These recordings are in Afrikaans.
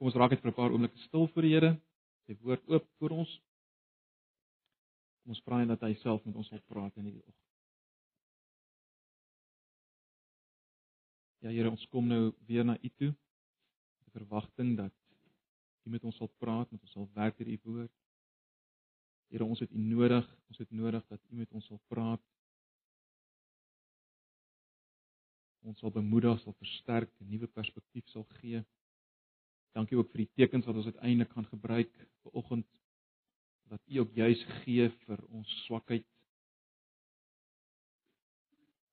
Kom ons raak net vir 'n paar oomblikke stil voor die Here. Sy woord oop vir ons. Kom ons vra net dat hy self met ons sal praat in hierdie oggend. Ja Here, ons kom nou weer na U toe met verwagting dat U met ons sal praat, met ons sal werk deur U woord. Here, ons het U nodig. Ons het nodig dat U met ons sal praat. Ons sal bemoedig, sal versterk, 'n nuwe perspektief sal gee. Dankie ook vir die tekens wat ons uiteindelik gaan gebruik vir oggend wat U ook juis gee vir ons swakheid.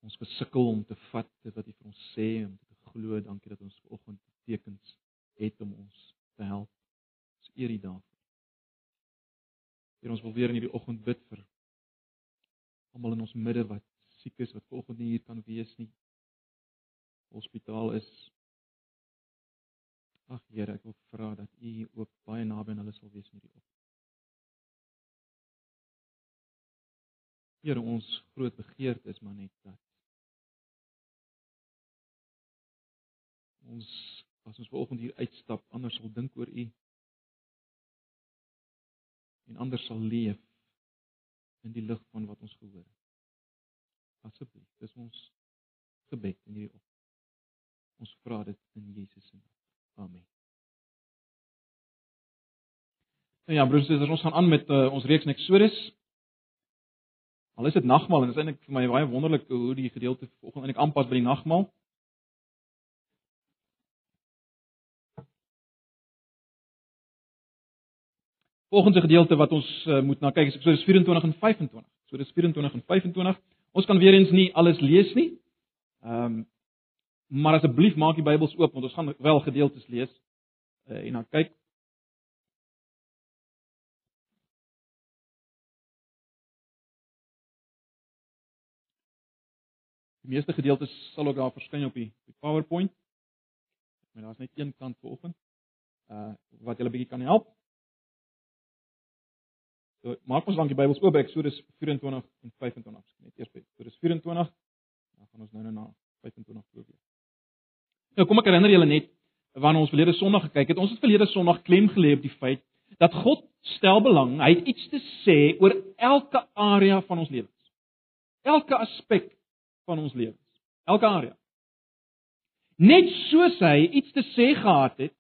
Ons gesukkel om te vat wat U vir ons sê om te glo. Dankie dat ons ver oggend tekens het om ons te help. Ons eer U daarvoor. Hier ons wil weer in hierdie oggend bid vir almal in ons midde wat siek is wat ver oggend nie hier kan wees nie. Hospitaal is Ag Here, ek wil vra dat U ook baie naby aan hulle sal wees in hierdie oggend. Here, ons groot begeerte is maar net dat ons as ons vanoggend hier uitstap, anders sal dink oor U en anders sal leef in die lig van wat ons gehoor het. Asseblief, dis ons gebed in hierdie oggend. Ons vra dit in Jesus se naam. Amen. Nou ja, broers en susters, ons gaan aan met uh, ons reeks in Eksodus. Al is dit nagmaal en dit is eintlik vir my baie wonderlik hoe die gedeelte vanoggend eintlik aanpas by die nagmaal. Volgende gedeelte wat ons uh, moet na kyk is Eksodus 24 en 25. So dis 24 en 25. Ons kan weer eens nie alles lees nie. Ehm um, maar asseblief maak die Bybels oop want ons gaan wel gedeeltes lees uh, en dan kyk. Die meeste gedeeltes sal ook daar verskyn op die, die PowerPoint. Maar daar's net een kant vanoggend uh wat julle bietjie kan help. So maak ons dan die Bybels oop Eksodus 24 en 25. Net eers by Eksodus 24. Dan gaan ons nou nou na 25 toe weer. Nou kom ek herinner julle net wanneer ons verlede Sondag gekyk het. Ons het verlede Sondag klem gelê op die feit dat God stel belang, hy het iets te sê oor elke area van ons lewens. Elke aspek van ons lewens. Elke area. Net soos hy iets te sê gehad het,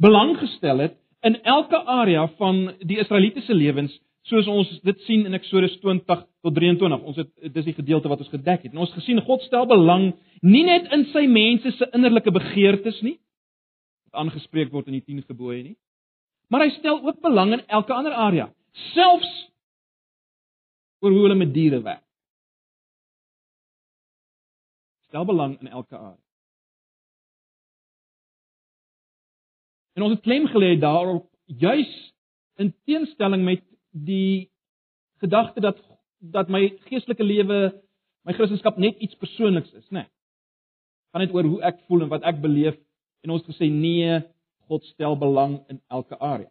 belang gestel het in elke area van die Israelitiese lewens, soos ons dit sien in Eksodus 20 tot 23. Ons het dis die gedeelte wat ons gedek het. En ons gesien God stel belang nie net in sy mense se innerlike begeertes nie wat aangespreek word in die 10 gebooie nie, maar hy stel ook belang in elke ander area, selfs oor hoe hulle met diere werk. Stel belang in elke area. En ons het klem gelê daarop juis in teenstelling met die gedagte dat dat my geestelike lewe, my Christendom net iets persoonliks is, né? Nee. Gaan net oor hoe ek voel en wat ek beleef en ons gesê nee, God stel belang in elke area.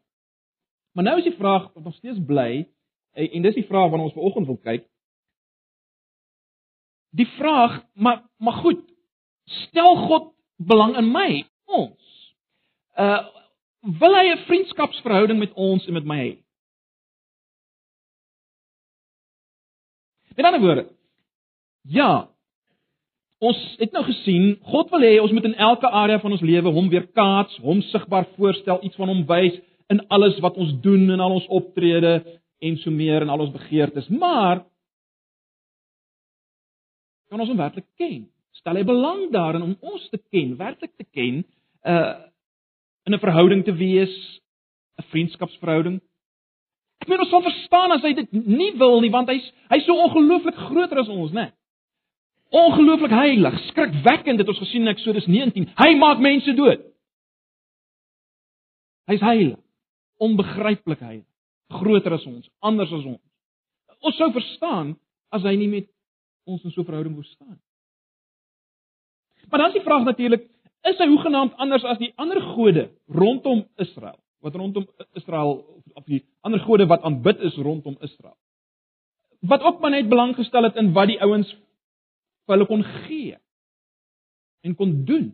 Maar nou is die vraag wat nog steeds bly en dis die vraag waarna ons vanoggend wil kyk. Die vraag, maar maar goed, stel God belang in my, ons? Uh wil hy 'n vriendskapsverhouding met ons en met my hê? Met ander woorde, ja. Ons het nou gesien, God wil hê ons moet in elke area van ons lewe hom weerkaats, hom sigbaar voorstel, iets van hom wys in alles wat ons doen en al ons optrede en so meer en al ons begeertes. Maar kan ons hom werklik ken? Stel hy belang daarin om ons te ken, werklik te ken, uh in 'n verhouding te wees, 'n vriendskapsverhouding? Ek meen ons sal verstaan as hy dit nie wil nie, want hy's hy's so ongelooflik groter as ons, né? Ongelooflik heilig, skrikwekkend het ons gesien in Eksodus 19. Hy maak mense dood. Hy's heilig, onbegryplik heilig, groter as ons, anders as ons. Ons sou verstaan as hy nie met ons in so 'n verhouding wou staan. Maar dan is die vraag natuurlik, is hy hoegenaamd anders as die ander gode rondom Israel? Wat rondom Israel of die ander gode wat aanbid is rondom Israel. Wat ook maar net belang gestel het in wat die ouens vir hulle kon gee en kon doen.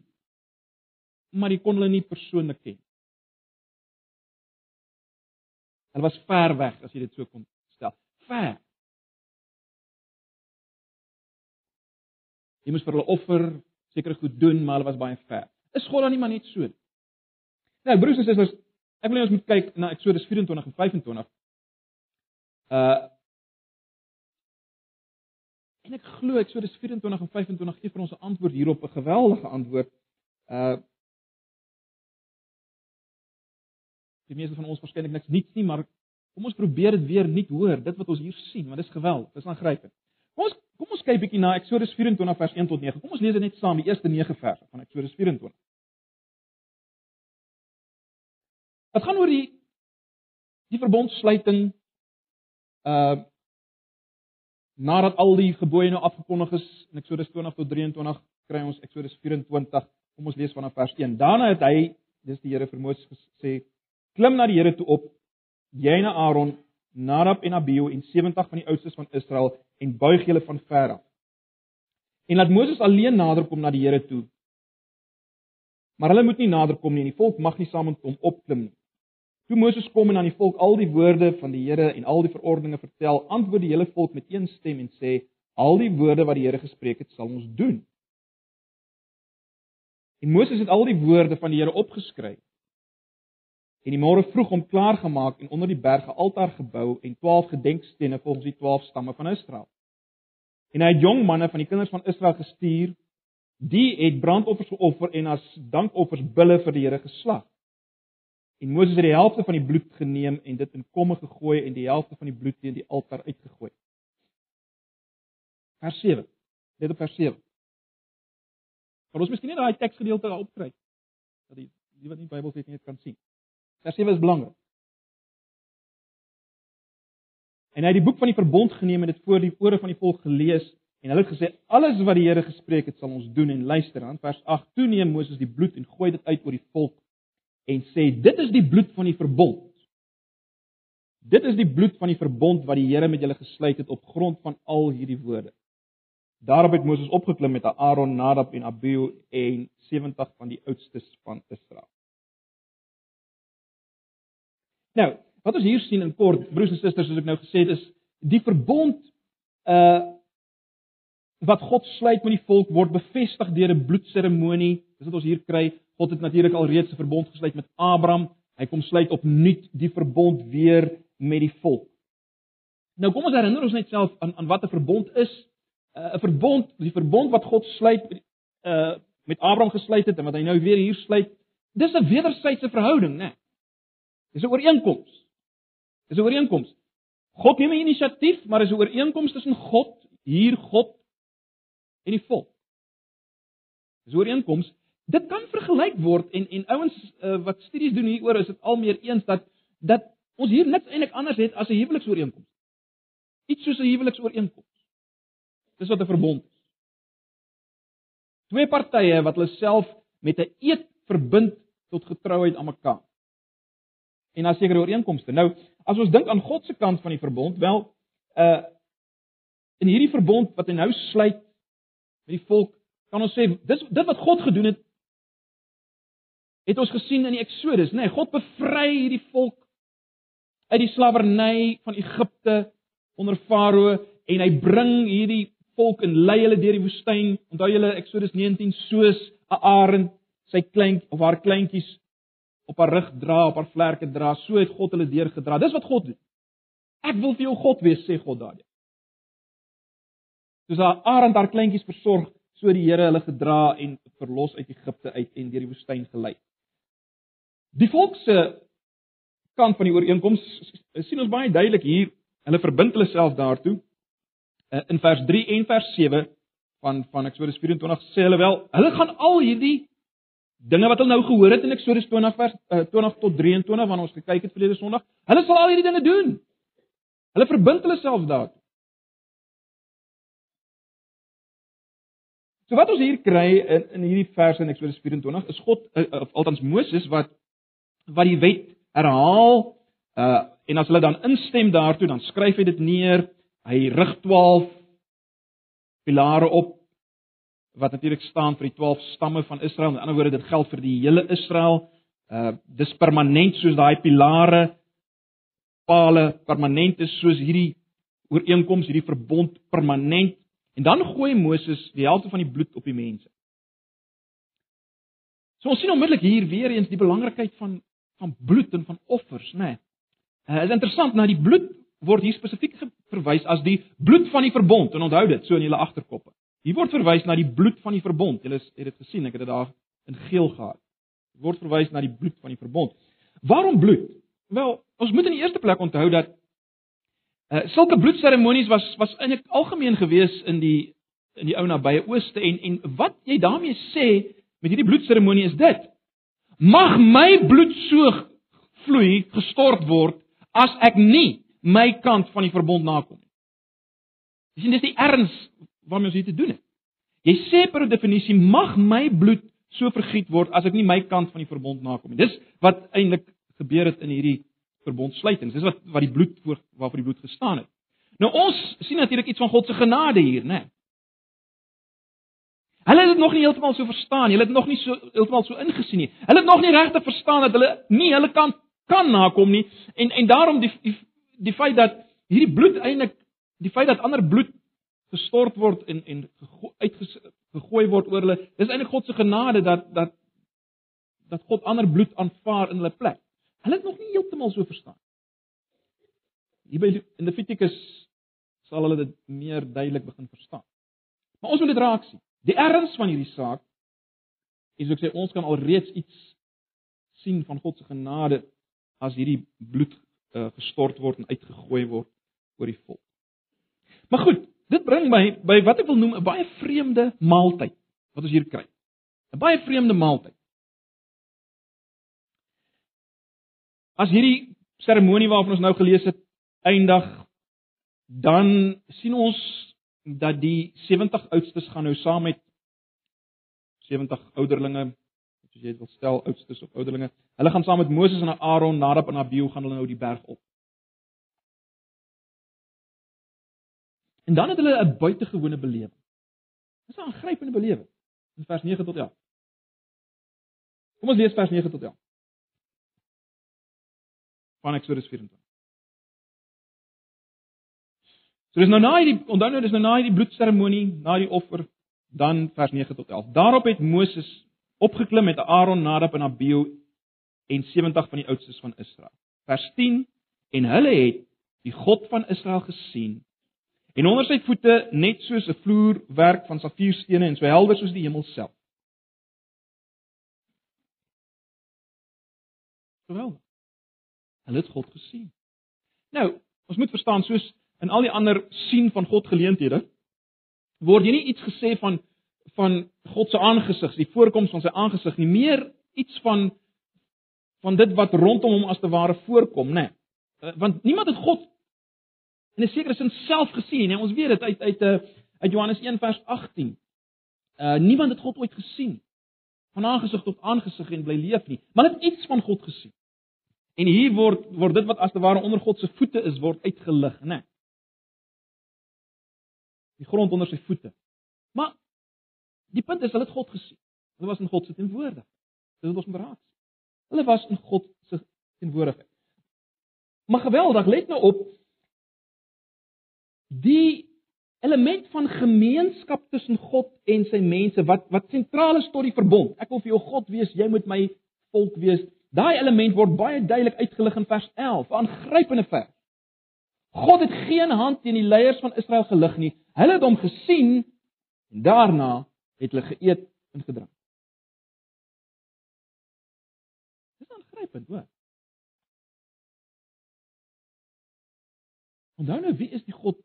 Maar jy kon hulle nie persoonlik ken. Hulle was ver weg as jy dit so kon stel. Ver. Jy moes vir hulle offer, seker goed doen, maar hulle was baie ver. Is God dan nie maar net so? Nou, broers en susters, ek wil net moet kyk na Eksodus 24 en 25. Uh En ek glo Eksodus 24 en 25 gee vir ons 'n antwoord hierop, 'n geweldige antwoord. Uh Die meeste van ons waarskynlik niks niets nie, maar kom ons probeer dit weer nuut hoor, dit wat ons hier sien, want dit is geweldig, dit is aangrypend. Kom ons kom ons kyk bietjie na Eksodus 24 vers 1 tot 9. Kom ons lees dit net saam, die eerste 9 verse van Eksodus 24. Dit gaan oor die die verbondsluiting uh nadat al die gebooie nou afgekondig is in Eksodus 20 tot 23 kry ons Eksodus 24. Kom ons lees vanaf vers 1. Daarna het hy, dis die Here vir Moses gesê, klim na die Here toe op, jy en Aaron, Nadab en Abihu en 70 van die oudstes van Israel en buig julle van ver af. En laat Moses alleen naderkom na die Here toe. Maar hulle moet nie naderkom nie en die volk mag nie saam met hom opklim nie. Toe Moses kom en aan die volk al die woorde van die Here en al die verordeninge vertel, antwoord die hele volk met een stem en sê: "Al die woorde wat die Here gespreek het, sal ons doen." En Moses het al die woorde van die Here opgeskryf. En die môre vroeg hom klaar gemaak en onder die berge altaar gebou en 12 gedenkstene volgens die 12 stamme van Israel. En hy het jong manne van die kinders van Israel gestuur, die het brandoffers geoffer en as dankoffers bulle vir die Here geslag. En Moses het die helfte van die bloed geneem en dit in komme gegooi en die helfte van die bloed teen die altaar uitgegooi. Vers 7. Let op vers 7. Maar ons miskien net daai teksgedeelte daar opkry dat die die wat nie Bybel het nie kan sien. Vers 7 is belangrik. En hy het die boek van die verbond geneem en dit voor die ore van die volk gelees en hulle het gesê alles wat die Here gespreek het sal ons doen en luister aan vers 8 toe neem Moses die bloed en gooi dit uit oor die volk en sê dit is die bloed van die verbond. Dit is die bloed van die verbond wat die Here met julle gesluit het op grond van al hierdie woorde. Daarop het Moses opgeklim met Aaron, Nadab en Abihu en 70 van die oudstes van Israel. Nou, wat ons hier sien in kort, broers en susters, soos ek nou gesê het, is die verbond uh wat God sluit met die volk word bevestig deur 'n bloedseremonie. Dis wat ons hier kry. God het natuurlik al reeds 'n verbond gesluit met Abraham. Hy kom sluit opnuut die verbond weer met die volk. Nou kom ons herinner ons net self aan aan wat 'n verbond is. Uh, 'n Verbond, die verbond wat God sluit uh met Abraham gesluit het en wat hy nou weer hier sluit, dis 'n wederwysige verhouding, né? Nee. Dis 'n ooreenkoms. Dis 'n ooreenkoms. God neem 'n inisiatief, maar dis 'n ooreenkoms tussen God, hier God en die volk. Dis 'n ooreenkoms dit kan vergelyk word en en ouens uh, wat studies doen hieroor is dit al meer eens dat dat ons hier niks eintlik anders het as 'n huweliksooreenkoms. Iets soos 'n huweliksooreenkoms. Dis wat 'n verbond is. Twee partye wat hulle self met 'n eed verbind tot getrouheid aan mekaar. En daar seker ooreenkomste. Nou, as ons dink aan God se kant van die verbond, wel uh in hierdie verbond wat hy nou sluit met die volk, kan ons sê dis dit wat God gedoen het het ons gesien in die Eksodus, nê? Nee, God bevry hierdie volk uit die slawerny van Egipte onder Farao en hy bring hierdie volk en lei hulle deur die woestyn. Onthou julle Eksodus 19 soos 'n arend sy klein of haar kleintjies op haar rug dra, op haar vlerke dra, so het God hulle deurgedra. Dis wat God doen. Ek wil vir jou God wees, sê God daardie. Soos 'n arend haar kleintjies versorg, so die Here hulle gedra en verlos uit Egipte uit en deur die woestyn gelei. Die volk se kant van die ooreenkoms sien ons baie duidelik hier. Hulle verbind hulle self daartoe. Eh, in vers 3 en vers 7 van van Eksodus 24 sê hulle wel, hulle gaan al hierdie dinge wat hulle nou gehoor het in Eksodus 20 vers uh, 20 tot 23 wanneer ons gekyk het verlede Sondag, hulle sal al hierdie dinge doen. Hulle verbind hulle self daartoe. So wat ons hier kry in in hierdie vers in Eksodus 24 is God uh, of althans Moses wat wat die wet herhaal uh en as hulle dan instem daartoe dan skryf hy dit neer hy rig 12 pilare op wat natuurlik staan vir die 12 stamme van Israel met ander woorde dit geld vir die hele Israel uh dis permanent soos daai pilare pale permanent is soos hierdie ooreenkoms, hierdie verbond permanent. En dan gooi Moses die helfte van die bloed op die mense. So ons sien onmiddellik hier weer eens die belangrikheid van van bloed en van offers, né? Nee. Uh, is interessant, na die bloed word hier spesifiek verwys as die bloed van die verbond. En onthou dit so in julle agterkoppe. Hier word verwys na die bloed van die verbond. Julle het dit gesien, ek het dit daar in geel gehad. Dit word verwys na die bloed van die verbond. Waarom bloed? Wel, ons moet in die eerste plek onthou dat uh, sulke bloedseremonies was was eintlik algemeen gewees in die in die ou nabye ooste en en wat jy daarmee sê met hierdie bloedseremonie is dit mag my bloed so vloei gestort word as ek nie my kant van die verbond nakom nie. Dis nie dis die erns waarmee ons hier te doen het. Jy sê per definisie mag my bloed so vergiet word as ek nie my kant van die verbond nakom nie. Dis wat eintlik gebeur het in hierdie verbondsluitings. Dis wat wat die bloed voor waarvoor die bloed gestaan het. Nou ons sien natuurlik iets van God se genade hier, né? Nee. Hulle het dit nog nie heeltemal so verstaan nie. Hulle het nog nie so heeltemal so ingesien nie. Hulle het nog nie regtig verstaan dat hulle nie hulle kan kan nakom nie. En en daarom die die, die feit dat hierdie bloed eintlik die feit dat ander bloed gestort word en en uitgegooi word oor hulle. Dis eintlik God se genade dat dat dat God ander bloed aanvaar in hulle plek. Hulle het nog nie heeltemal so verstaan. Hier by in Levitikus sal hulle dit meer duidelik begin verstaan. Maar ons moet dit raak sien. Die erns van hierdie saak is ek sê ons kan alreeds iets sien van God se genade as hierdie bloed uh, gestort word en uitgegooi word oor die volk. Maar goed, dit bring my by wat ek wil noem 'n baie vreemde maaltyd wat ons hier kry. 'n Baie vreemde maaltyd. As hierdie seremonie waarvan ons nou gelees het eindig, dan sien ons dat die 70 oudstes gaan nou saam met 70 ouderlinge, soos jy dit wil stel, oudstes of ouderlinge. Hulle gaan saam met Moses en Aaron, Nadab en Abihu gaan hulle nou die berg op. En dan het hulle 'n buitengewone belewing. Dis 'n aangrypende belewing in vers 9 tot 11. Kom ons lees vers 9 tot 11. Van Eksodus 24. So dis nou na hierdie onthou nou dis nou na hierdie bloedseremonie, na die offer, dan vers 9 tot 11. Daarop het Moses opgeklim met Aaron, Nadab en Abihu en 70 van die oudstes van Israel. Vers 10 en hulle het die God van Israel gesien En onder sy voete net soos 'n vloerwerk van safierstene en so helder soos die hemel self. Geweldig. Hulle het God gesien. Nou, ons moet verstaan soos in al die ander sien van God geleenthede word hier nie iets gesê van van God se aangesig, die voorkoms van sy aangesig nie, meer iets van van dit wat rondom hom as te ware voorkom, né? Nee. Want niemand het God in 'n sekere sin self gesien nie. Ons weet dit uit uit 'n eh, uit Johannes 1 vers 18. Uh niemand het God ooit gesien van aangesig tot aangesig en bly leef nie, maar het iets van God gesien. En hier word word dit wat as te ware onder God se voete is word uitgelig, né? Nee. Die grond onder sy voete. Maar die punt is hulle het God gesien. Hulle was in God se teenwoordigheid. Dit het ons beraad. Hulle was in God se teenwoordigheid. Maar geweldig, let nou op, die element van gemeenskap tussen God en sy mense wat wat sentraal is tot die verbond. Ek wil vir jou God wees, jy moet my volk wees. Daai element word baie duidelik uitgelig in vers 11, 'n aangrypende vers. God het geen hand teen die leiers van Israel gelig nie. Hulle het hom gesien en daarna het hulle geëet en gedrink. Dis aangrypend, hoor. Onthou nou wie is die God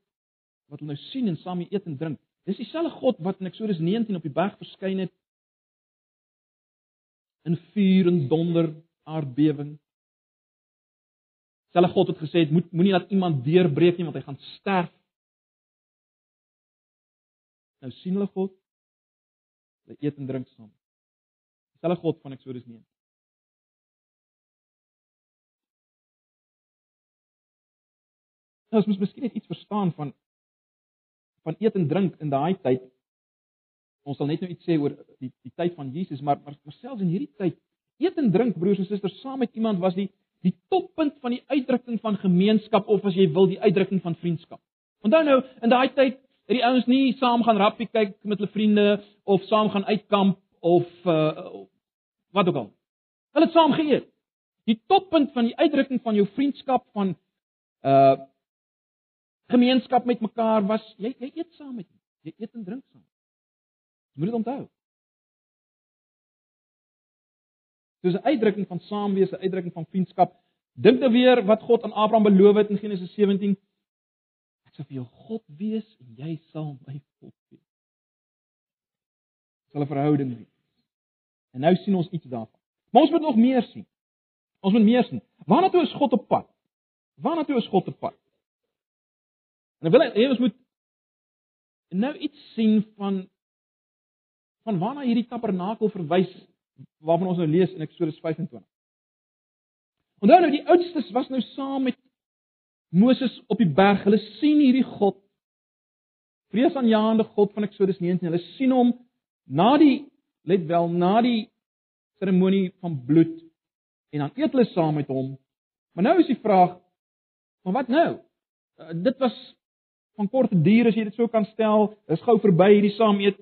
wat hulle nou sien en saam eet en drink. Dis dieselfde God wat in Eksodus 19 op die berg verskyn het in vuur en donder, aardbewing. Selfe God het gesê, "Moet moenie laat iemand deurbreek nie want hy gaan sterf." Nou sien hulle God. Hulle eet en drink saam. Dieselfde God van Eksodus 19. Nou, ons moet miskien net iets verstaan van van eet en drink in daai tyd. Ons sal net nou iets sê oor die die tyd van Jesus, maar maar, maar selfs in hierdie tyd eet en drink broers en susters saam met iemand was die die toppunt van die uitdrukking van gemeenskap of as jy wil die uitdrukking van vriendskap. Onthou nou, in daai tyd het die ouens nie saam gaan rappie kyk met hulle vriende of saam gaan uitkamp of uh wat ook al. Hulle het saam geëet. Die toppunt van die uitdrukking van jou vriendskap van uh gemeenskap met mekaar was jy jy eet saam met hulle. Jy eet en drink saam. Jy moet dit onthou. Dis 'n uitdrukking van saamwees, 'n uitdrukking van vriendskap. Dink nou weer wat God aan Abraham beloof het in Genesis 17. Ek sal vir jou God wees en jy sal my volk wees. Sal 'n verhouding wees. En nou sien ons iets daarvan. Maar ons moet nog meer sien. Ons moet meer sien. Waarna toe is God op pad? Waarna toe is God op pad? En ek wil hê ons moet nou iets sien van van waarna hierdie tabernakel verwys waarvan ons nou lees in Eksodus 25. Onthou nou die oudstes was nou saam met Moses op die berg. Hulle sien hierdie God vreesaanjaende God van Eksodus 19. Hulle sien hom na die let wel na die seremonie van bloed en dan eet hulle saam met hom. Maar nou is die vraag, maar wat nou? Uh, dit was van korte duur as jy dit so kan stel. Dis gou verby hierdie saam eet.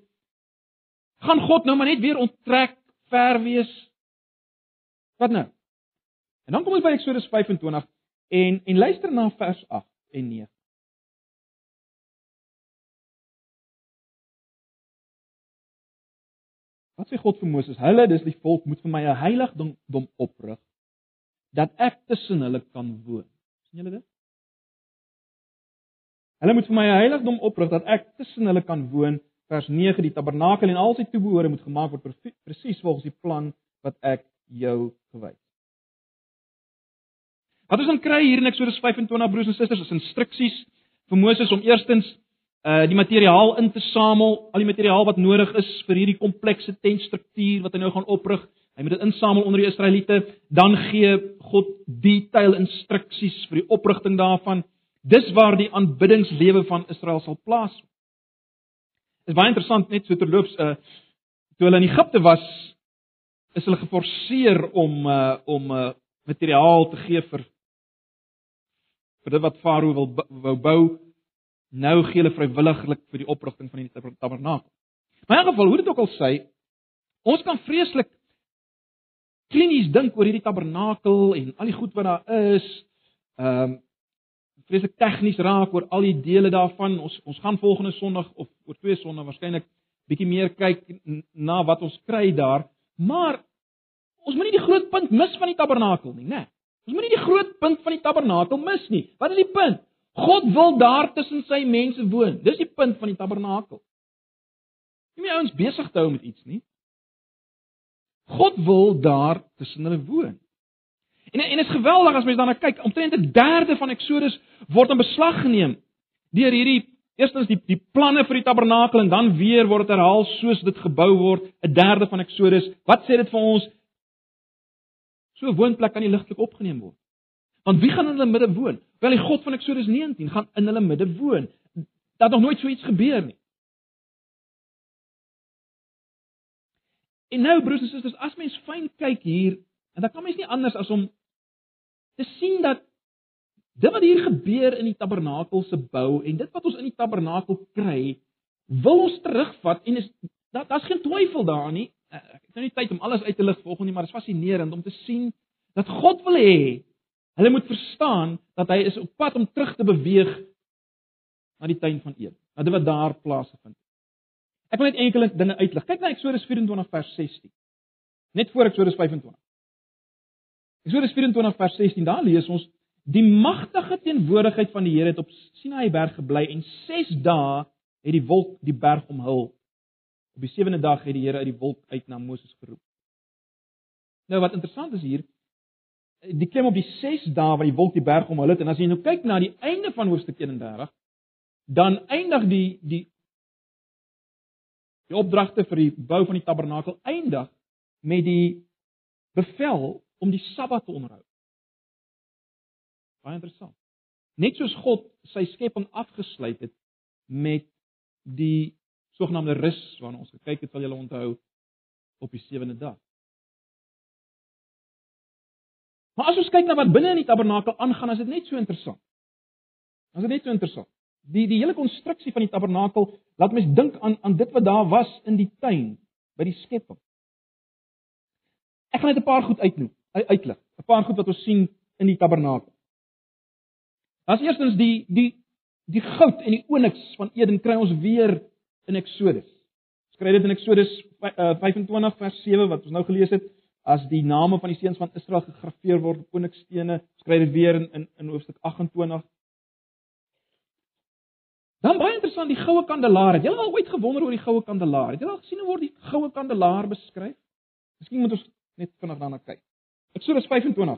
Gaan God nou maar net weer onttrek ver wees. Wat nou? En dan kom ons by Eksodus 25 en en luister na vers 8 en 9. Wat sê God vir Moses? Hulle, dis die volk, moet vir my 'n heiligdom oprig dat ek tussen hulle kan woon. sien julle dit? Hulle moet vir my 'n heiligdom oprig dat ek tussen hulle kan woon vers 9 die tabernakel en al sy toebehore moet gemaak word presies volgens die plan wat ek jou gewys. Wat ons dan kry hier in Eksodus 25 broers en susters is instruksies vir Moses om eerstens uh die materiaal in te samel, al die materiaal wat nodig is vir hierdie komplekse tentstruktuur wat hy nou gaan oprig. Hy moet dit insamel onder die Israeliete, dan gee God detail instruksies vir die oprigting daarvan. Dis waar die aanbiddingslewe van Israel sal plaasvind is baie interessant net so terloops uh toe hulle in Egipte was is hulle geforseer om uh om uh materiaal te gee vir vir dit wat Farao wil wou bou nou gee hulle vrywilliglik vir die oprigting van die tabernakel. Maar in 'n geval, hoe dit ook al sê, ons kan vreeslik klinies dink oor hierdie tabernakel en al die goed wat daar is. Ehm um, vreeslik tegnies raak oor al die dele daarvan. Ons ons gaan volgende Sondag of oor twee Sondae waarskynlik bietjie meer kyk na wat ons kry daar, maar ons moenie die groot punt mis van die tabernakel nie, né? Ons moenie die groot punt van die tabernakel mis nie. Wat is die punt? God wil daar tussen sy mense woon. Dis die punt van die tabernakel. Nie my ouens besig te hou met iets nie. God wil daar tussen hulle woon. En en is geweldig as mens daarna kyk, omtrent 'n derde van Eksodus word in beslag geneem deur hierdie eerstens die die planne vir die tabernakel en dan weer word dit herhaal soos dit gebou word, 'n derde van Eksodus. Wat sê dit vir ons? So 'n woonplek kan nie ligtelik opgeneem word. Want wie gaan in hulle midde woon? Wel die God van Eksodus 19 gaan in hulle midde woon. Dat nog nooit so iets gebeur nie. En nou broers en susters, as mens fyn kyk hier, en dan kan mens nie anders as om te sien dat dit wat hier gebeur in die tabernakel se bou en dit wat ons in die tabernakel kry, wil ons terugvat en is dat daar's geen twyfel daarin nie. Eh, ek het nou nie tyd om alles uit te lig volgens nie, maar dit is fascinerend om te sien dat God wil hê hulle moet verstaan dat hy is op pad om terug te beweeg na die tuin van Eden. Na dit wat daar plaasgevind het. Ek wil net enkele dinge uitlig. Kyk na Eksodus 24 vers 16. Net voor Eksodus 25. Eksodus 24 vers 16, daar lees ons die magtige teenwoordigheid van die Here het op Sinaï berg gebly en 6 dae het die wolk die berg omhul. Op die 7de dag het die Here uit die wolk uit na Moses geroep. Nou wat interessant is hier, die klim op die 6 dae wat die wolk die berg omhul het en as jy nou kyk na die einde van hoofstuk 31, dan eindig die die die opdragte vir die bou van die tabernakel eindig met die bevel om die Sabbat te onderhou. Baie interessant. Net soos God sy skepping afgesluit het met die sogenaamde rus waarna ons gekyk het, sal julle onthou op die sewende dag. Maar as ons kyk na wat binne in die tabernakel aangaan, is dit net so interessant. Is dit net so interessant. Die die hele konstruksie van die tabernakel laat mens dink aan aan dit wat daar was in die tuin by die skepping. Ek gaan net 'n paar goed uitnoem, uitlig. 'n Paar goed wat ons sien in die tabernakel. As eerstens die die die goud en die oniks van Eden kry ons weer in Eksodus. Skryf dit in Eksodus 25 eh, vers 7 wat ons nou gelees het, as die name van die seuns van Israel gegraveer word op onikstene, skryf dit weer in in, in hoofstuk 28. Dan baie interessant die goue kandelaar. Het jy al ooit gewonder oor die goue kandelaar? Het jy al gesien hoe word die goue kandelaar beskryf? Miskien moet ons net vinnig daarna kyk. Eksodus 25.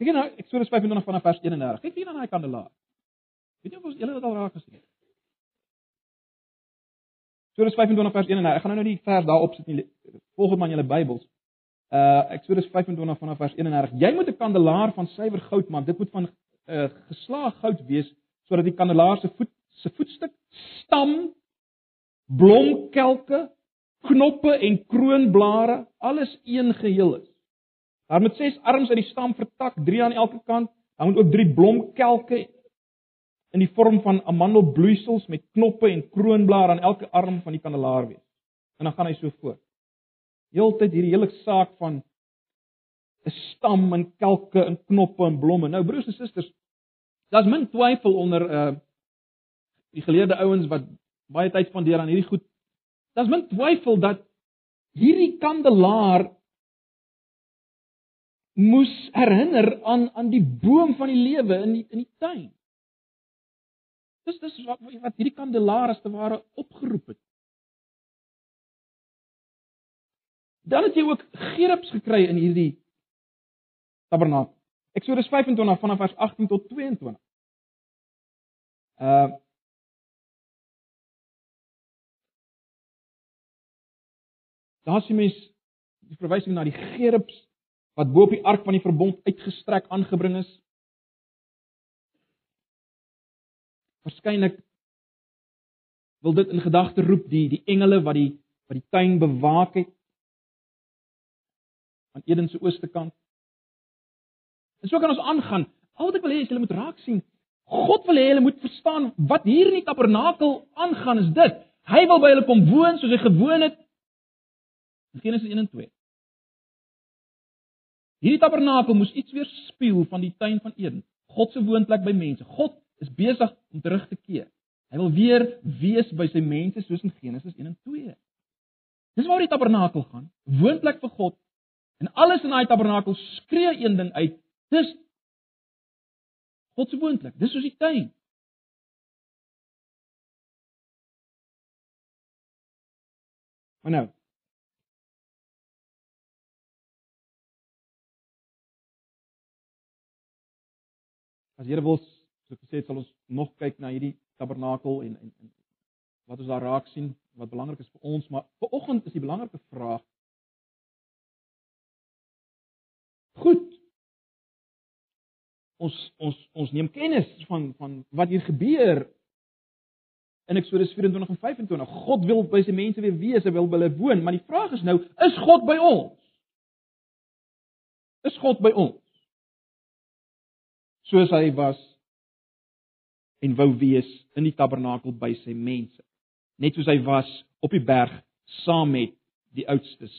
Kyk nou, Eksodus 25 vanaf vers 31. Kyk hier na daai kandelaar. Weet jy of ons julle dit al raak gesien het? Eksodus 25 vers 31. Ek gaan nou nie die vers daarop sit nie. Volg dit maar in julle Bybels. Uh Eksodus 25 vanaf vers 31. Jy moet 'n kandelaar van suiwer goud maak. Dit moet van uh geslaag goud wees sodat die kandelaar se voet se voetstuk stam blomkelke knoppe en kroonblare alles een geheel is. Daar moet ses arms uit die stam vertak, drie aan elke kant. Daar moet ook drie blomkelke in die vorm van amandelbloeisels met knoppe en kroonblare aan elke arm van die kandelaar wees. En dan gaan hy so voort. Heeltyd hierdie hele saak van 'n stam en kelke en knoppe en blomme. Nou broers en susters, daar's min twyfel onder uh die geleerde ouens wat baie tyd spandeer aan hierdie goed. Daar's min twyfel dat hierdie kandelaar moes herinner aan aan die boom van die lewe in die in die tuin. Dis dis wat wat hierdie kandelaar as te ware opgeroep het. Dan het jy ook gerubs gekry in hierdie tabernakel. Eksodus 25 vanaf vers 18 tot 22. Uh Daar sien mens die verwysing na die gerubs wat bo op die ark van die verbond uitgestrek aangebring is. Waarskynlik wil dit in gedagte roep die die engele wat die wat die tuin bewaak het aan Eden se ooste kant. En so kan ons aangaan. Al wat ek wil hê is julle moet raak sien. God wil hê julle moet verstaan wat hier in die tabernakel aangaan is dit. Hy wil by julle kom woon soos hy gewoon het. Genesis 1 en 2. Hierdie tabernakel moes iets weerspieël van die tuin van Eden. God se woonplek by mense. God is besig om terug te keer. Hy wil weer wees by sy mense soos in Genesis 1 en 2. Dis waar die tabernakel gaan, woonplek vir God. En alles in daai tabernakel skree een ding uit. Dis God se woonplek. Dis soos die tuin. Maar nou, As Here wil, so ek gesê het, sal ons nog kyk na hierdie tabernakel en, en en wat ons daar raak sien, wat belangrik is vir ons, maar vir oggend is die belangrike vraag. Goed. Ons ons ons neem kennis van van wat hier gebeur in Eksodus 24 en 25. God wil by sy mense weer wees, hy wil by hulle woon, maar die vraag is nou, is God by ons? Is God by ons? Soos hy was en wou wees in die tabernakel by sy mense. Net soos hy was op die berg saam met die oudstes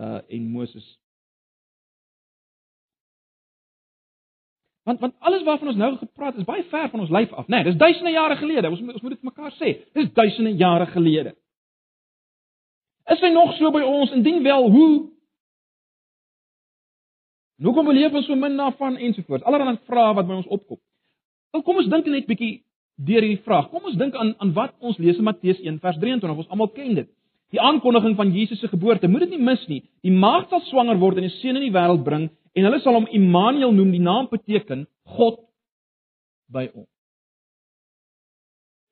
uh en Moses. Want want alles waarvan ons nou gepraat is baie ver van ons lyf af, né? Nee, dis duisende jare gelede. Ons ons moet dit mekaar sê. Dis duisende jare gelede. Is hy nog so by ons? Indien wel, hoe En hoekom beleef ons so min daarvan ensovoorts? Allerlei vrae wat by ons opkom. Nou kom ons dink net bietjie deur hierdie vraag. Kom ons dink aan aan wat ons lees in Matteus 1 vers 23. Ons almal ken dit. Die aankondiging van Jesus se geboorte. Moet dit nie mis nie. Die maagd sal swanger word en 'n seun in die wêreld bring en hulle sal hom Immanuel noem. Die naam beteken God by ons.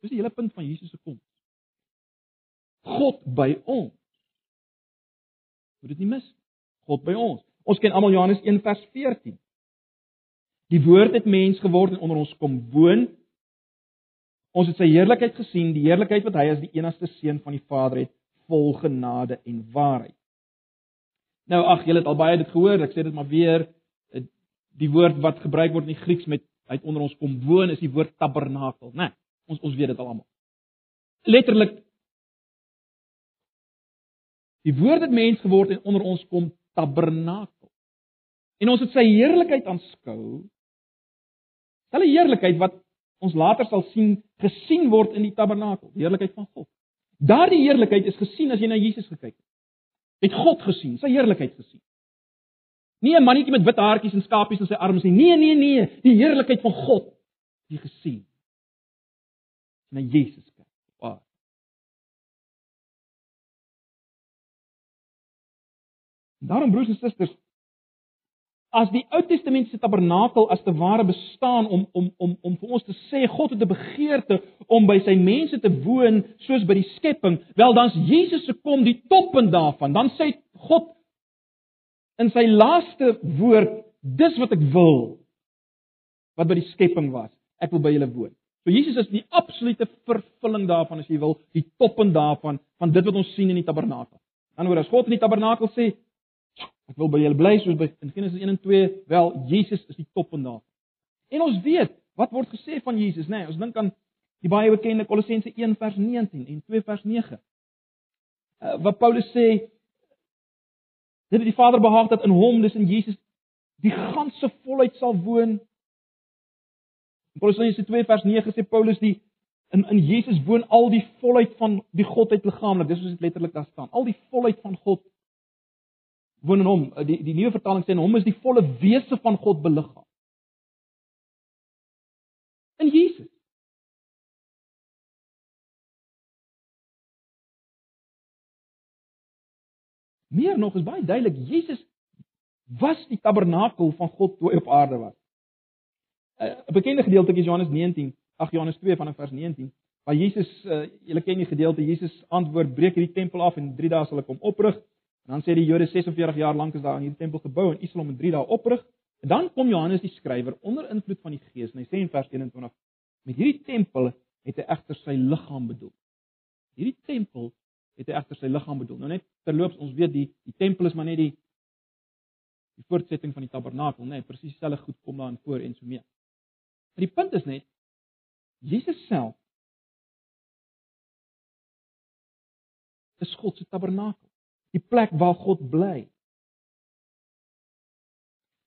Dis die hele punt van Jesus se koms. God by ons. Moet dit nie mis. God by ons. Ons ken almal Johannes 1 vers 14. Die woord het mens geword en onder ons kom woon. Ons het sy heerlikheid gesien, die heerlikheid wat hy as die enigste seun van die Vader het, vol genade en waarheid. Nou ag, julle het al baie dit gehoor, ek sê dit maar weer, die woord wat gebruik word in die Grieks met uit onder ons kom woon is die woord tabernakel, né? Nee, ons ons weet dit al almal. Letterlik die woord het mens geword en onder ons kom tabernakel. En ons het sy heerlikheid aanskou. Hulle heerlikheid wat ons later sal sien gesien word in die tabernakel, die heerlikheid van God. Daardie heerlikheid is gesien as jy na Jesus gekyk het. Het God gesien, sy heerlikheid gesien. Nie 'n mannetjie met wit haartjies en skapies in sy arms nie. Nee, nee, nee, die heerlikheid van God jy gesien. Na Jesus Daarom broers en susters, as die Ou Testamentiese tabernakel as te ware bestaan om om om om vir ons te sê God het 'n begeerte om by sy mense te woon soos by die skepping, wel dan's Jesus se kom die toppunt daarvan. Dan sê God in sy laaste woord, dis wat ek wil wat by die skepping was. Ek wil by julle woon. So Jesus is die absolute vervulling daarvan as jy wil, die toppunt daarvan van dit wat ons sien in die tabernakel. Dan word as God in die tabernakel sê, Ek wil by julle bly soos by in Genesis 1 en 2, wel Jesus is die top en daar. En ons weet wat word gesê van Jesus, nê? Nee, ons dink aan die baie bekende Kolossense 1 vers 19 en 2 vers 9. Uh, wat Paulus sê dit het die Vader behaag dat in hom, dis in Jesus, die ganse volheid sal woon. In Kolossense 2 vers 9 sê Paulus die in in Jesus woon al die volheid van die godheid liggaamlik. Dis soos dit letterlik daar staan. Al die volheid van God woon in hom. Eh, die die nuwe vertaling sê en hom is die volle wese van God beliggaam. In Jesus. Meer nog is baie duidelik Jesus was die tabernakel van God toe hy op aarde was. Eh, 'n Bekende gedeelte is Johannes 19, ag Johannes 2 vanaf vers 19, waar Jesus, uh, julle ken die gedeelte, Jesus antwoord: "Breek hierdie tempel af en 3 dae sal ek hom oprig." Dan sê die Jode 46 jaar lank is daar aan hierdie tempel gebou en Israel in 3 dae oprig. En dan kom Johannes die skrywer onder invloed van die Gees en hy sê in vers 21 met hierdie tempel het hy egter sy liggaam bedoel. Hierdie tempel het hy egter sy liggaam bedoel. Nou net terloops ons weet die die tempel is maar net die die voortsetting van die tabernakel, nê, nee, presies dieselfde goed kom daarin voor en so mee. Maar die punt is net Jesus self is God se tabernakel die plek waar God bly.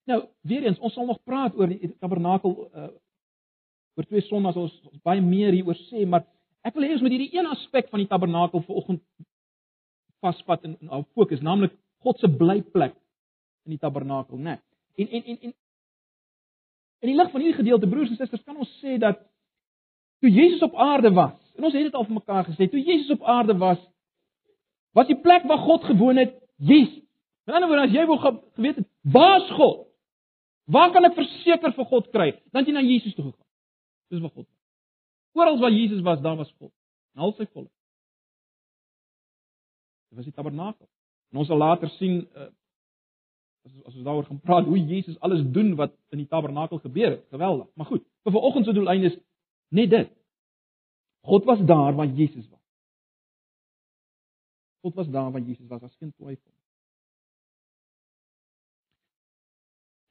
Nou, weer eens, ons sal nog praat oor die tabernakel uh oor twee sonnae ons, baie meer hieroor sê, maar ek wil hê ons moet hierdie een aspek van die tabernakel vanoggend vasvat en op fokus, naamlik God se blyplek in die tabernakel, né? Nee. En en en en in die lig van hierdie gedeelte broers en susters, kan ons sê dat toe Jesus op aarde was, en ons het dit al vir mekaar gesê, toe Jesus op aarde was, was die plek waar God gewoon het, Jesus. In ander woorde, as jy wou geweet het, waar's God? Waar kan ek verseker vir God kry? Dan jy na Jesus toe gegaan. Dis waar God was. Oral waar Jesus was, daar was God. En al sy volk. Dit was die tabernakel. En ons sal later sien uh, as as ons daaroor gaan praat hoe Jesus alles doen wat in die tabernakel gebeur het. Geweldig. Maar goed, vir vanoggend se doeleinde is net dit. God was daar waar Jesus was. God was daar waar Jesus was, as geen twyfel.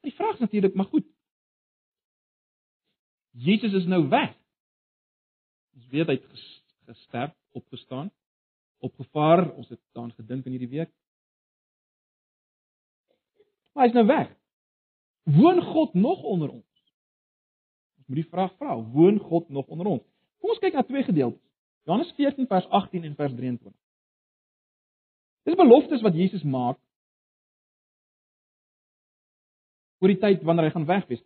Die vraag is natuurlik, maar goed. Jesus is nou weg. Ons weet hy het gesterf, opgestaan, opgevaar. Ons het daaraan gedink in hierdie week. Maar hy is nou weg. Woon God nog onder ons? Ons moet die vraag vra, woon God nog onder ons? Kom ons kyk na twee gedeeltes. Johannes 14 vers 18 en vers 23. Dis beloftes wat Jesus maak oor die tyd wanneer hy gaan wegwees.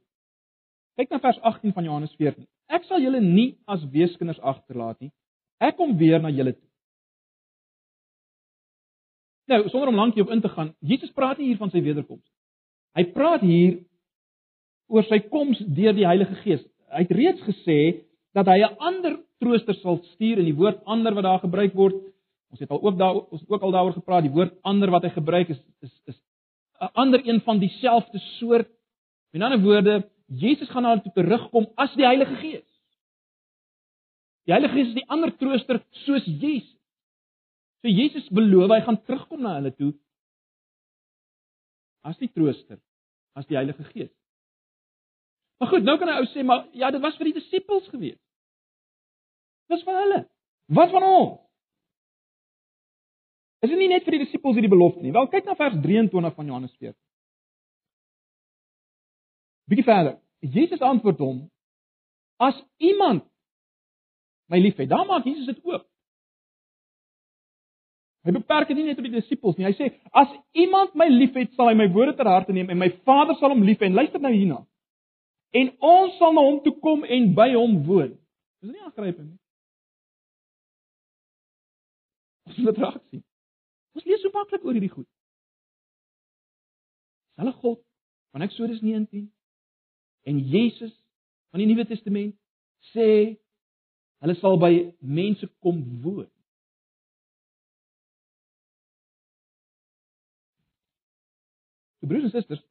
Kyk na vers 18 van Johannes 14. Ek sal julle nie as weeskinders agterlaat nie. Ek kom weer na julle toe. Nou, sonder om lankie op in te gaan, Jesus praat nie hier van sy wederkoms. Hy praat hier oor sy koms deur die Heilige Gees. Hy het reeds gesê dat hy 'n ander trooster sal stuur en die woord ander wat daar gebruik word Ons het al ook daar ons ook al daaroor gepraat. Die woord ander wat hy gebruik is is is 'n ander een van dieselfde soort. In ander woorde, Jesus gaan na hulle toe terugkom as die Heilige Gees. Die Heilige Gees is die ander trooster soos Jesus. So Jesus beloof hy gaan terugkom na hulle toe as die trooster, as die Heilige Gees. Maar goed, nou kan 'n ou sê maar ja, dit was vir die disippels gewees. Dis vir hulle. Wat van ons? Is dit nie net vir die disippels hierdie belofte nie? Wel, kyk na vers 23 van Johannes 14. Bietjie verder. Jesus antwoord hom: As iemand my liefhet, dan maak Jesus dit oop. Hy beperk dit nie net op die disippels nie. Hy sê: As iemand my liefhet, sal hy my woorde ter harte neem en my Vader sal hom liefhê. Luister nou hierna. En ons sal na hom toe kom en by hom woon. Dis nie aangrypend nie. Ons moet raak sien. Ons lees so maklik oor hierdie goed. Hulle God van Eksodus 19 en Jesus van die Nuwe Testament sê hulle sal by mense kom woon. Broers en susters,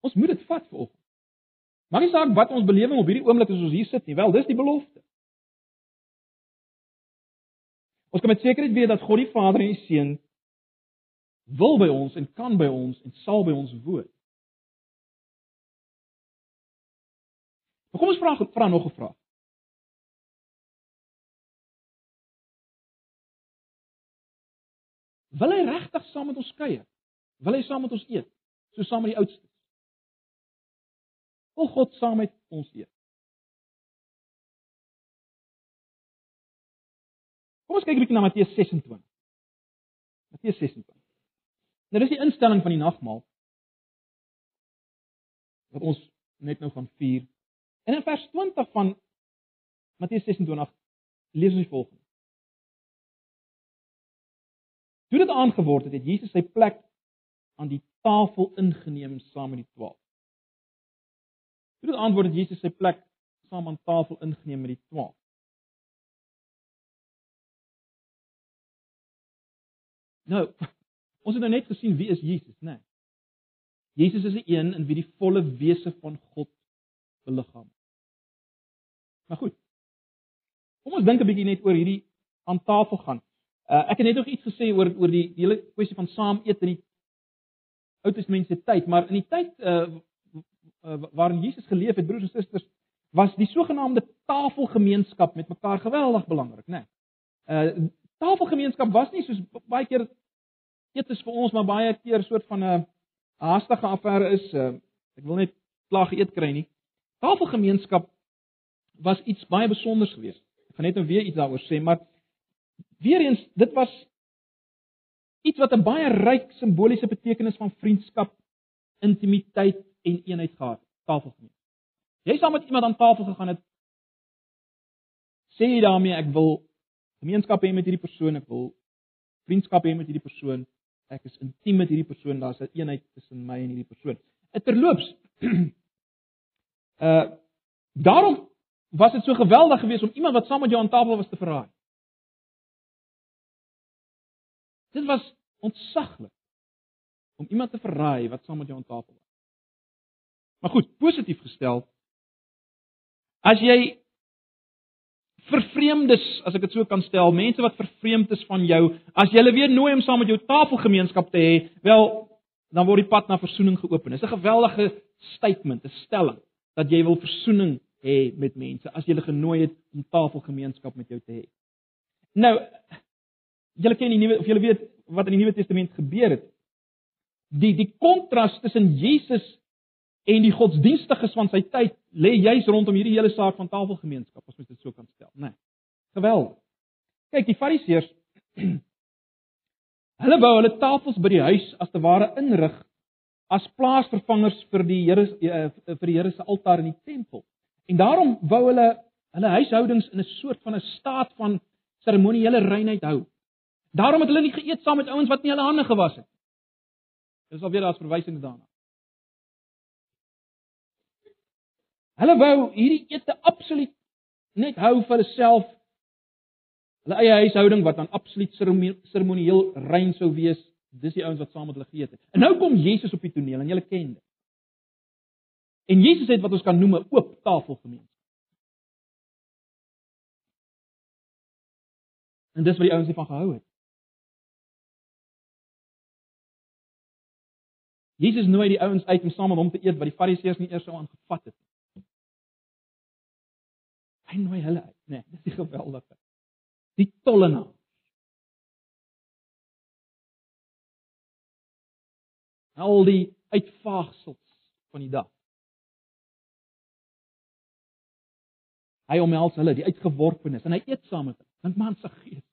ons moet dit vat vir oggend. Maar nie saak wat ons belewing op hierdie oomblik is as ons hier sit nie, wel, dis die belofte. Ons kan met sekerheid weet dat God die Vader en die Seun wil by ons en kan by ons en sal by ons woon. Maar kom ons vra vra nog 'n vraag. Wil hy regtig saam met ons kuier? Wil hy saam met ons eet? So saam met die oudstes? Wil God saam met ons eet? Kom ons kyk 'n bietjie na Matteus 26. Matteus 26. Nou dis die instelling van die nagmaal wat ons net nou gaan vier. En in vers 20 van Matteus 26 lees ons die volgende. Toe dit aangeword het, het Jesus sy plek aan die tafel ingeneem saam met die 12. Toe dit antwoord het Jesus sy plek saam aan tafel ingeneem met die 12. Nou, ons het nou net gesien wie is Jesus, né? Nee. Jesus is die een in wie die volle wese van God beliggaam. Maar goed. Kom ons dink 'n bietjie net oor hierdie aan tafel gaan. Uh, ek het net nog iets gesê oor oor die, die hele kwessie van saam eet in die Ou Testament se tyd, maar in die tyd uh, waarin Jesus geleef het, broers en susters, was die sogenaamde tafelgemeenskap met mekaar geweldig belangrik, né? Nee. Uh tafelgemeenskap was nie soos baie keer eet is vir ons maar baie keer soort van 'n haastige affære is. Uh, ek wil net klaar geëet kry nie. Tafelgemeenskap was iets baie besonders geweest. Ek gaan net nou weer iets daaroor sê, maar weer eens, dit was iets wat 'n baie ryk simboliese betekenis van vriendskap, intimiteit en eenheid gehad. Tafelgemeenskap. Jy saam met iemand aan tafel gegaan het, sê jy daarmee ek wil gemeenskap hê met hierdie persoon, ek wil vriendskap hê met hierdie persoon. Ek is intiem met hierdie persoon, daar's 'n eenheid tussen my en hierdie persoon. Terloops, uh daarom was dit so geweldig geweest om iemand wat saam met jou aan tafel was te verraai. Dit was ontsaglik om iemand te verraai wat saam met jou aan tafel was. Maar goed, positief gestel. As jy vervreemdes, as ek dit so kan stel, mense wat vervreemd is van jou, as jy hulle weer nooi om saam met jou tafelgemeenskap te hê, wel, dan word die pad na verzoening geopen. Dit is 'n geweldige statement, 'n stelling dat jy wil verzoening hê met mense as jy hulle genooi het om tafelgemeenskap met jou te hê. Nou, julle ken die nuwe of julle weet wat in die Nuwe Testament gebeur het. Die die kontras tussen Jesus en die godsdienstiges van sy tyd lê juis rondom hierdie hele saak van tafelgemeenskap, as mens dit so kan stel, né? Nee. Geweldig. Kyk, die Fariseërs hulle wou hulle tafels by die huis as te ware inrig as plaasvervangers vir die Here eh, vir die Here se altaar in die tempel. En daarom wou hulle hulle huishoudings in 'n soort van 'n staat van seremoniele reinheid hou. Daarom het hulle nie geëet saam met ouens wat nie hulle hande gewas het. Dis alweer daar's verwysings daarna. Hulle wou hierdie ete absoluut net hou vir hulle self. Hulle eie huishouding wat dan absoluut seremonieel rein sou wees. Dis die ouens wat saam met hulle geëet het. En nou kom Jesus op die toneel en julle ken dit. En Jesus het wat ons kan noem 'n oop tafelgemeenskap. En dis wat die ouens hiervan gehou het. Jesus nooi die ouens uit om saam met hom te eet wat die Fariseërs nie eers sou aangevat het nie. Hy nooi hulle uit, nee, dis die geweldige. Die tollenaar. Al die uitvaagsels van die dag. Hy omhels hulle, die uitgeworpenes en hy eet saam met hulle. Dink maar aan sy gees.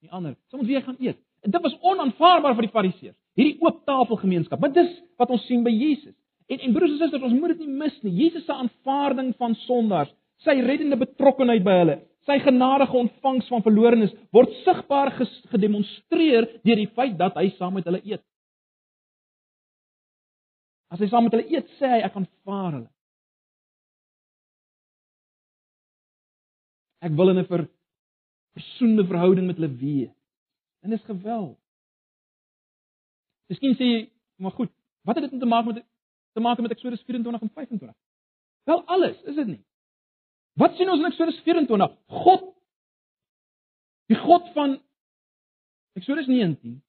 Die ander, soms hy gaan eet. En dit was onaanvaarbaar vir die Fariseërs. Hierdie oop tafelgemeenskap. Maar dis wat ons sien by Jesus. En en broers en susters, ons moet dit nie mis nie. Jesus se aanvaarding van sondaars, sy reddende betrokkenheid by hulle, sy genadige ontvangs van verlorenes word sigbaar gedemonstreer deur die feit dat hy saam met hulle eet. As hy saam met hulle eet, sê hy ek aanvaar hulle. Ek wil in 'n ver persoonlike verhouding met hulle wees. En dis geweldig. Miskien sê jy, maar goed, wat het dit te maak met te maak met Eksodus 24 en 25? Wel alles, is dit nie? Wat sien ons in Eksodus 24? God die God van Eksodus 19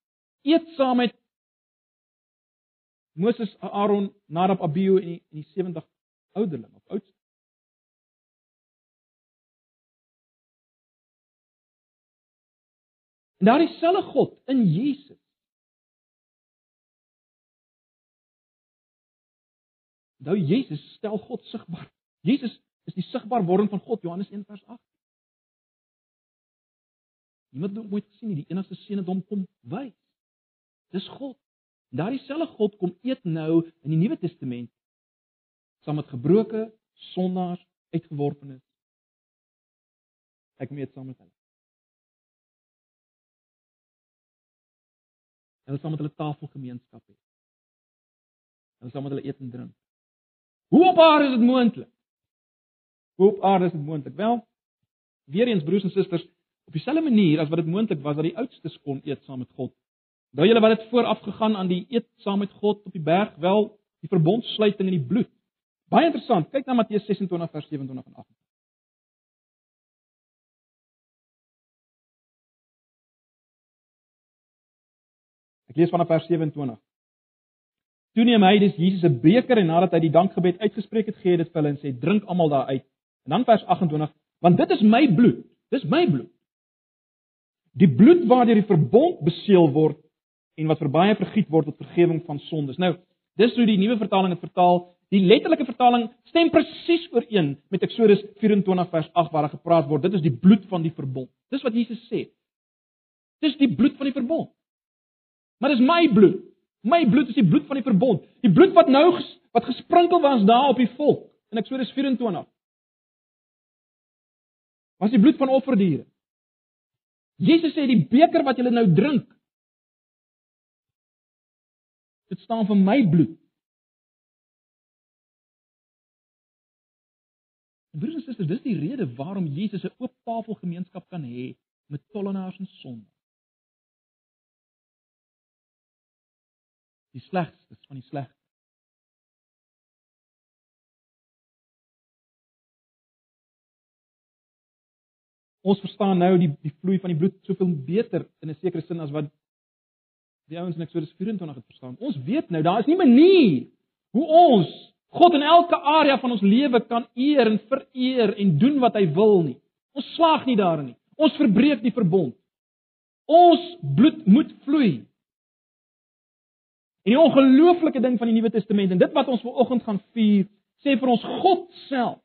eet saam met Moses, Aaron, Nadab, Abihu en die, en die 70 ouderlinge of oudste. En daardie selfe God in Jesus Nou Jesus stel God sigbaar. Jesus is die sigbaar wording van God Johannes 1 vers 8. Iemand het ooit gesien die enigste seun het hom kom wys. Dis God. Daardie selfe God kom eet nou in die Nuwe Testament saam met gebroke sondaars uitgeworpenes. Ek meet saam met hulle. Hulle saam met hulle tafelgemeenskap het. Hulle saam met hulle eet en drink. Hoe op aarde is dit moontlik? Hoe op aarde is dit moontlik? Wel, weer eens broers en susters, op dieselfde manier as wat dit moontlik was dat die oudstes kon eet saam met God. Onthou julle wat het vooraf gegaan aan die eet saam met God op die berg? Wel, die verbondsluiting in die bloed. Baie interessant. Kyk na Matteus 26 vers 27 en 28. Ek lees vanaf vers 27. Toe neem hy dis Jesus 'n beker en nadat hy die dankgebed uitgespreek het, gee hy dit vir hulle en sê: "Drink almal daaruit." En dan vers 28: "Want dit is my bloed. Dis my bloed. Die bloed waardeur die verbond beseël word en wat vir baie vergiet word tot vergifnis van sondes." Nou, dis hoe die nuwe vertaling dit vertaal. Die letterlike vertaling stem presies ooreen met Eksodus 24 vers 8 waar daar gepraat word, dit is die bloed van die verbond. Dis wat Jesus sê. Dis die bloed van die verbond. Maar dis my bloed. My bloed is die bloed van die verbond. Die bloed wat nou ges, wat gesprinkel was daar op die volk in Eksodus 24. Was die bloed van offerdiere. Jesus sê die beker wat julle nou drink dit staan vir my bloed. Broers en susters, dis die rede waarom Jesus 'n oop tafel gemeenskap kan hê met tollenaars en sondaars. die slegstes van die sleg. Ons verstaan nou die die vloei van die bloed soveel beter in 'n sekere sin as wat die ouens in Eksodus 24 het verstaan. Ons weet nou daar is nie 'n manier hoe ons God in elke area van ons lewe kan eer en vereer en doen wat hy wil nie. Ons slaag nie daarin nie. Ons verbreek die verbond. Ons bloed moet vloei. En die ongelooflike ding van die Nuwe Testament en dit wat ons vanoggend gaan vier, sê vir ons God self,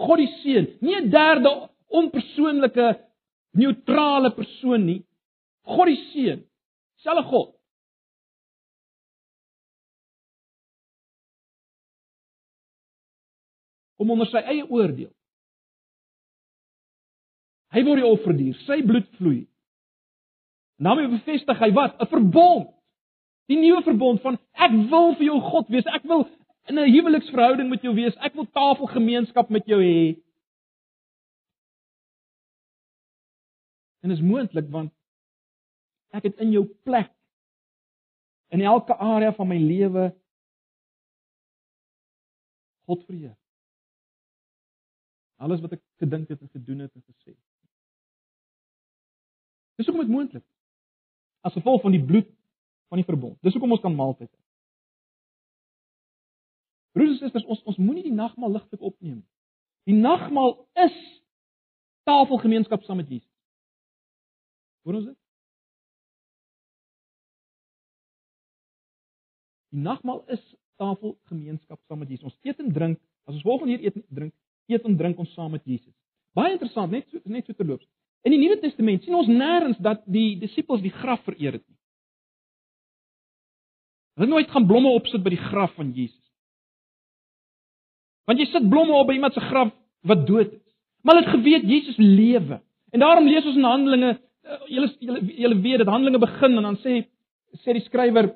God die Seun, nie 'n derde onpersoonlike neutrale persoon nie. God die Seun, selfe God. Om onder sy eie oordeel. Hy word die offerdier, sy bloed vloei. En daarmee bevestig hy wat? 'n Verbond. Die nuwe verbond van ek wil vir jou God wees. Ek wil in 'n huweliksverhouding met jou wees. Ek wil tafelgemeenskap met jou hê. En is moontlik want ek het in jou plek in elke area van my lewe God vereer. Alles wat ek gedink het en gedoen het en gesê. Dis hoekom dit moontlik. As gevolg van die bloed van die verbond. Dis hoekom ons kan maaltyd hê. Broers en susters, ons ons moenie die nagmaal ligtelik opneem nie. Die nagmaal is tafelgemeenskap saam met Jesus. Hoor ons dit? Die nagmaal is tafelgemeenskap saam met Jesus. Ons eet en drink, as ons volgende hier eet en drink, eet en drink ons saam met Jesus. Baie interessant, net so net so terloops. In die Nuwe Testament sien ons nêrens dat die disippels die graf vereer het nie. Hulle het nooit gaan blomme opsit by die graf van Jesus. Want jy sit blomme op by iemand se graf wat dood is. Maar hulle het geweet Jesus lewe. En daarom lees ons in Handelinge, julle julle julle weet dat Handelinge begin en dan sê sê die skrywer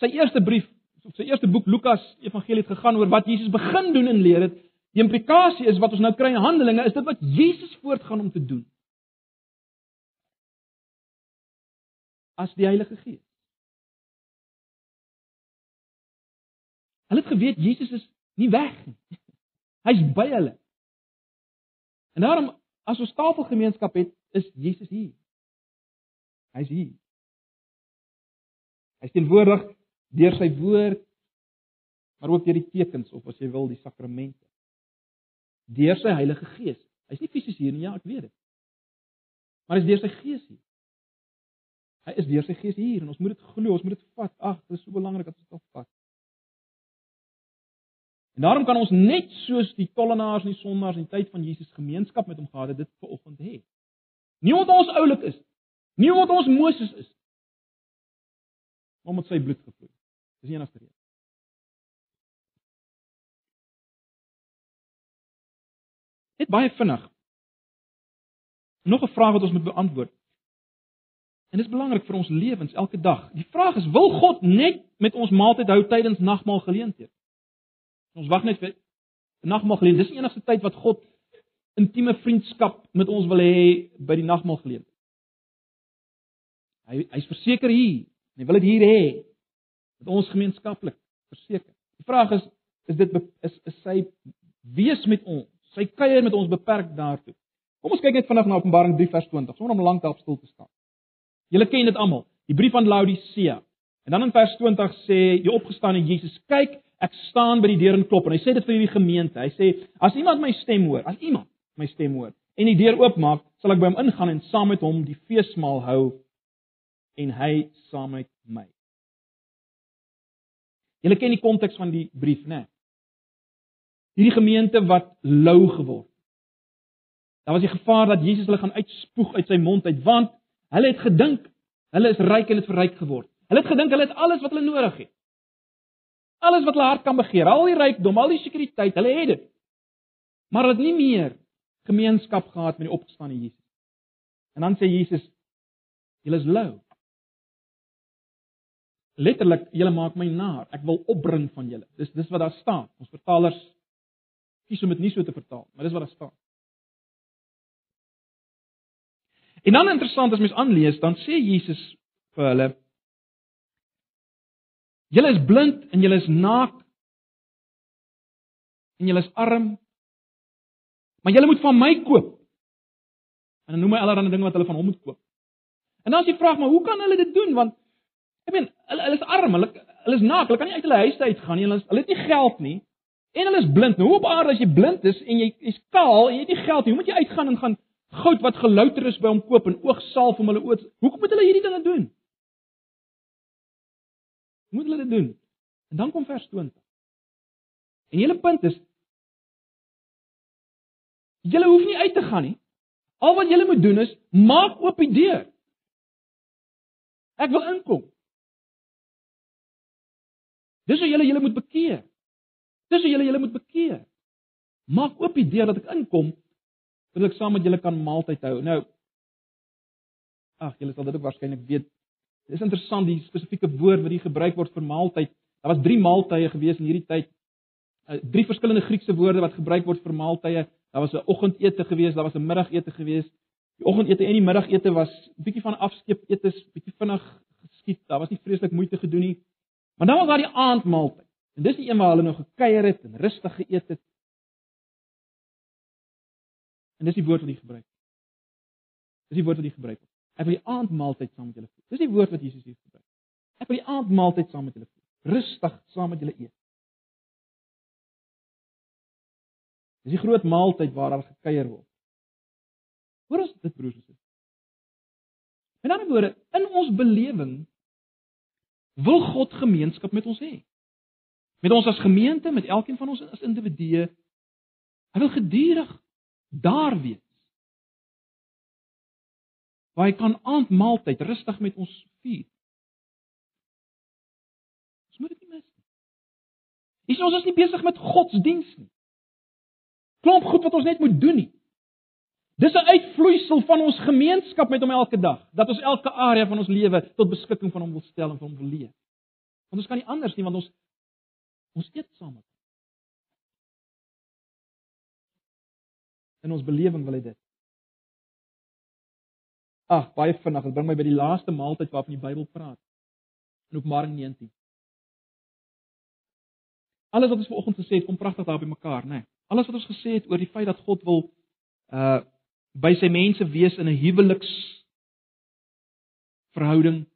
sy eerste brief of sy eerste boek Lukas Evangelie het gegaan oor wat Jesus begin doen en leer het. Die implikasie is wat ons nou kry in Handelinge is dit wat Jesus voortgaan om te doen. As die Heilige Gees. Hulle het geweet Jesus is nie weg nie. Hy's by hulle. En daarom as ons tafelgemeenskap het, is Jesus hier. Hy's hier. Hy's teenwoordig deur sy woord, maar ook deur die tekens of as jy wil die sakramente. Deur sy Heilige Gees. Hy's nie fisies hier nie, ja, ek weet dit. Maar hy's deur sy Gees hier. Hy is deur sy Gees hier en ons moet dit glo, ons moet dit vat. Ag, dit is so belangrik dat ons dit vat. En daarom kan ons net soos die tollenaars en die sondaars in die tyd van Jesus gemeenskap met hom gehad het, dit vanoggend hê. Nie omdat ons oulik is, nie omdat ons Moses is, maar omdat sy bloed gevloei het. Dis die enigste rede. Net baie vinnig. Nog 'n vraag wat ons moet beantwoord. En dit is belangrik vir ons lewens elke dag. Die vraag is: wil God net met ons maaltyd hou tydens nagmaal geleenthede? Ons wag net vir nagmaal geleentheid. Dis die enigste tyd wat God intieme vriendskap met ons wil hê by die nagmaal geleentheid. Hy hy's verseker hier. Hy wil dit hier hê met ons gemeenskaplik verseker. Die vraag is is dit is is sy wees met ons, sy kuier met ons beperk daartoe. Kom ons kyk net vinnig na Openbaring 3 vers 20, sonder om lank daarop stil te staan. Julle ken dit almal, die brief aan Laodicea. En dan in vers 20 sê die opgestane Jesus, kyk, ek staan by die deur en klop en hy sê dit vir hierdie gemeente. Hy sê as iemand my stem hoor, as iemand my stem hoor en die deur oopmaak, sal ek by hom ingaan en saam met hom die feesmaal hou en hy saam met my. Julle ken die konteks van die brief, né? Hierdie gemeente wat lou geword. Daar was die gevaar dat Jesus hulle gaan uitspoeg uit sy mond uit want hulle het gedink hulle is ryk en het verryk geword. Hulle het gedink hulle het alles wat hulle nodig het. Alles wat hulle hart kan begeer, al die rykdom, al die sekuriteit, hulle het dit. Maar hulle het nie meer gemeenskap gehad met die opgestane Jesus. En dan sê Jesus: "Julle is lou." Letterlik julle maak my naar. Ek wil opbring van julle. Dis dis wat daar staan. Ons vertalers kies om dit nie so te vertaal, maar dis wat daar staan. En dan interessant as mens aanlees, dan sê Jesus vir hulle: Julle is blind en julle is naak en julle is arm. Maar julle moet van my koop. En dan noem hy allerlei dinge wat hulle van hom moet koop. En dan is die vraag, maar hoe kan hulle dit doen? Want Ek meen, hulle hulle is arm, hulle hulle is naak, hulle kan nie uit hulle huis uit gaan nie, hulle hulle het nie geld nie. En hulle is blind. Nou hoe op aarde as jy blind is en jy is kaal en jy het nie geld nie, hoe moet jy uitgaan en gaan goud wat gelouter is by hom koop en oogsalf om hulle oë? Hoekom moet hulle hierdie dinge doen? Moet hulle dit doen? En dan kom vers 20. En die hele punt is julle hoef nie uit te gaan nie. Al wat julle moet doen is maak oop die deur. Ek wil inkom. Dis hoe julle julle moet bekeer. Dis hoe julle julle moet bekeer. Maak oop die deur dat ek inkom sodat ek saam met julle kan maaltyd hou. Nou Ag, julle sal dit ook waarskynlik weet. Dit is interessant die spesifieke woord wat hier gebruik word vir maaltyd. Daar was 3 maaltye gewees in hierdie tyd. Uh, drie verskillende Griekse woorde wat gebruik word vir maaltye. Daar was 'n oggendete gewees, daar was 'n middagete gewees. Die oggendete en die middagete was bietjie van afskeep etes, bietjie vinnig geskied. Daar was nie vreeslik moeite gedoen nie. Maar dan was daar die aandmaaltyd. En dis die een waar hulle nou gekuier het en rustig geëet het. En dis die woord wat hy gebruik. Dis die woord wat hy gebruik. Ek wil die aandmaaltyd saam met julle vier. Dis die woord wat Jesus hier gebruik. Ek wil die aandmaaltyd saam met julle vier. Rustig saam met julle eet. Dis die groot maaltyd waar daar gekuier word. Hoor ons dit broers en susters. Met ander woorde, in ons belewing wil God gemeenskap met ons hê. Met ons as gemeente, met elkeen van ons as individue. Hy wil gedurig daar wees. Waar hy kan aandmaaltyd rustig met ons vier. Ons moet dit nie mis nie. Is ons is nie besig met godsdiens nie. Klomp goed wat ons net moet doen nie. Dis 'n uitvloeisel van ons gemeenskap met hom elke dag, dat ons elke area van ons lewe tot beskikking van hom wil stel en vir hom wil leef. Want ons kan nie anders nie want ons ons eet saam met hom. In ons belewing wil hy dit. Ag, baie vinnig, dit bring my by die laaste maaltyd waarvan die Bybel praat. In Openbaring 19. Alles wat ons vanoggend gesê het, kom pragtig daar by mekaar, né? Nee. Alles wat ons gesê het oor die feit dat God wil uh by sy mense wees in 'n huweliks verhouding.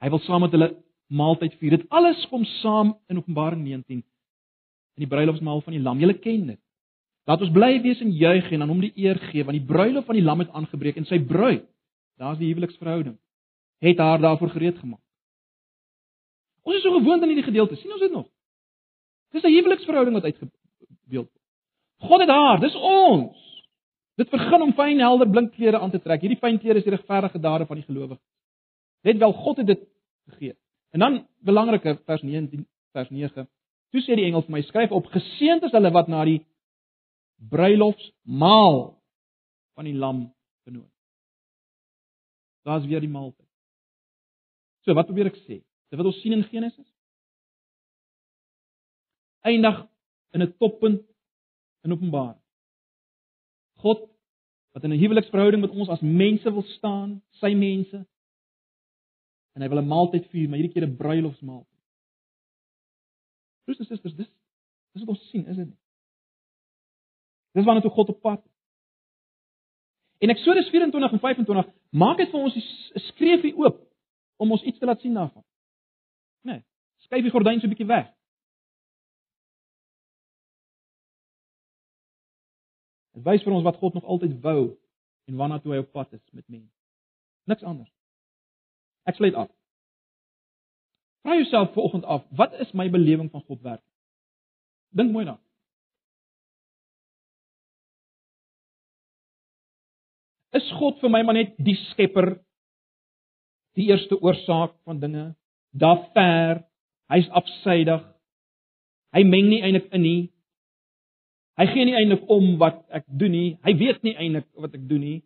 Hy wil saam met hulle maaltyd vier. Dit alles kom saam in Openbaring 19 in die bruilofsmaal van die Lam. Julle ken dit. Laat ons bly wees en juig en aan hom die eer gee want die bruilof van die Lam het aangebreek en sy bruid, daar's die huweliksverhouding, het haar daarvoor gereed gemaak. Ons is so gewoond aan hierdie gedeelte. sien ons dit nog? Dis 'n huweliksverhouding wat uitgebeeld word. God het haar, dis ons. Dit begin om fyn helder blink klere aan te trek. Hierdie fyn klere is die regverdige dade van die gelowige. Net wel God het dit gegee. En dan belangrike vers 19 vers 9. Toe sê die engel vir my: "Skryf op: Geseënd is hulle wat na die bruilofsmaal van die lam genooi." Daar's weer die maaltyd. So, wat probeer ek sê? Dit wat ons sien in Genesis eindig in 'n toppunt in Openbaring. God wat in 'n huweliksverhouding met ons as mense wil staan, sy mense. En hy wil 'n maaltyd vier, maar hierdie keer 'n bruilofsmaaltyd. Broers en susters, dis dis wat ons sien, is dit nie? Dis waarna toe God op pad. En Eksodus 24 en 25 maak dit vir ons 'n skreefie oop om ons iets te laat sien daarvan. Nee, skuif die gordyn so 'n bietjie weg. Dit wys vir ons wat God nog altyd wou en waarna toe hy op pad is met mense. Niks anders. Ek sluit af. Vra jouself vanoggend af, wat is my belewing van God werk? Dink mooi daaraan. Is God vir my maar net die skepper, die eerste oorsaak van dinge, daar ver, hy's afsydig. Hy meng nie eintlik in nie. Hy gee nie eintlik om wat ek doen nie. Hy weet nie eintlik wat ek doen nie.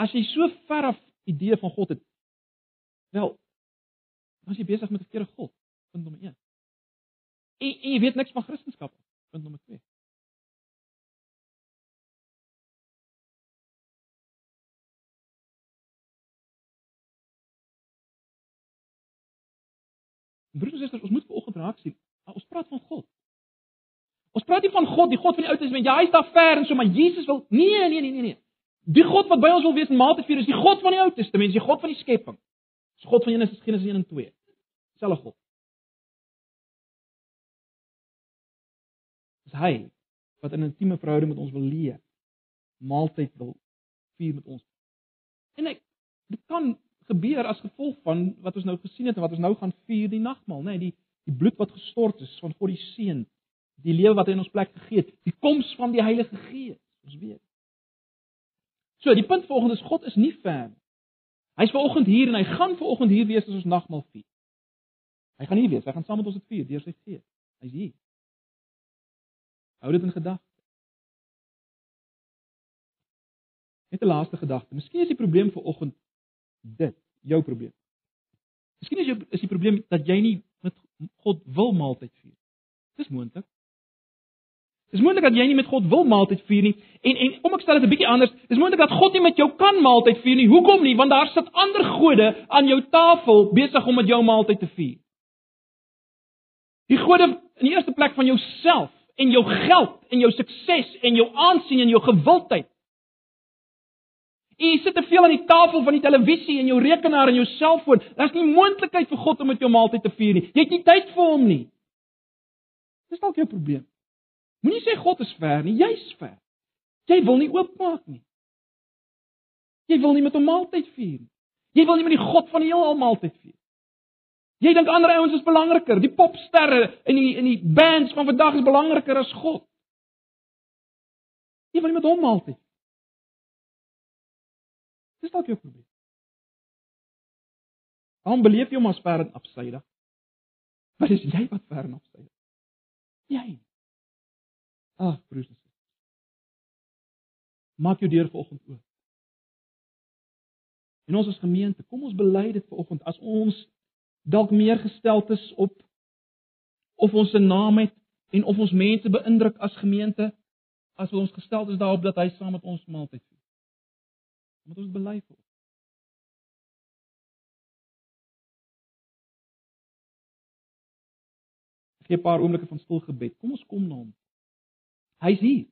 As jy so ver af idee van God het, wel, dan is jy besig met 'n verkeerde God, punt nommer 1. En, en jy weet niks van Christendom, punt nommer 2. Broers en susters, ons moet vanoggend raak sien. Ons praat van God. Ons praat nie van God, die God van die Ou Testament. Ja, hy is daar ver en so, maar Jesus wil Nee, nee, nee, nee, nee. Die God wat by ons wil wees in maaltyd vier is die God van die Ou Testament, die God van die skepping. Dis God van Genesis Genesis 1 en 2. Selfe God. Dis hy wat 'n intieme verhouding met ons wil leef. Maaltyd wil vier met ons. En ek dit kan gebeur as gevolg van wat ons nou gesien het en wat ons nou gaan vier die nagmaal, nê, nee, die die bloed wat gestort is van God die Seun, die lewe wat hy in ons plek gegee het, die koms van die Heilige Gees, ons weet. So, die punt volgende is God is nie ver. Hy's vanoggend hier en hy gaan vanoggend hier wees as ons nagmaal vier. Hy gaan hier wees, hy gaan saam met ons dit vier deur sy Gees. Hy's hier. Hou dit in gedagte. Net 'n laaste gedagte. Miskien is die probleem vanoggend dit jou probleem. Miskien is jou is die probleem dat jy nie met God wil maaltyd vier. Dis moontlik. Dis moontlik dat jy nie met God wil maaltyd vier nie. En en kom ek stel dit 'n bietjie anders. Dis moontlik dat God nie met jou kan maaltyd vier nie. Hoekom nie? Want daar sit ander gode aan jou tafel besig om met jou maaltyd te vier. Die gode in die eerste plek van jouself en jou geld en jou sukses en jou aansien en jou gewildheid. En jy sit te veel aan die tafel van die televisie en jou rekenaar en jou selfoon. Daar's nie moontlikheid vir God om met jou maaltyd te vier nie. Jy het nie tyd vir hom nie. Dis dalk jou probleem. Moenie sê God is ver nie, jy's ver. Jy wil nie oopmaak nie. Jy wil nie met hom maaltyd vier nie. Jy wil nie met die God van die heelal maaltyd vier. Jy dink ander ouens is belangriker, die popsterre en die en die bands van vandag is belangriker as God. Jy wil nie met hom maaltyd. Dis dalk jou probleem. Hom beleef jy hom as ver en afsydig. Maar dis jy wat ver en afsydig. Jy. Ag, broers en susters. Maak jou deur vanoggend oop. En ons as gemeente, kom ons bely dit vanoggend as ons dalk meer gesteld is op of ons se naam het en of ons mense beïndruk as gemeente as wat ons gesteld is daarop dat hy saam met ons maaltyd vier. Moet ons bely vir ons. Gee 'n paar oomblikke van stil gebed. Kom ons kom na hom. Hy's hier.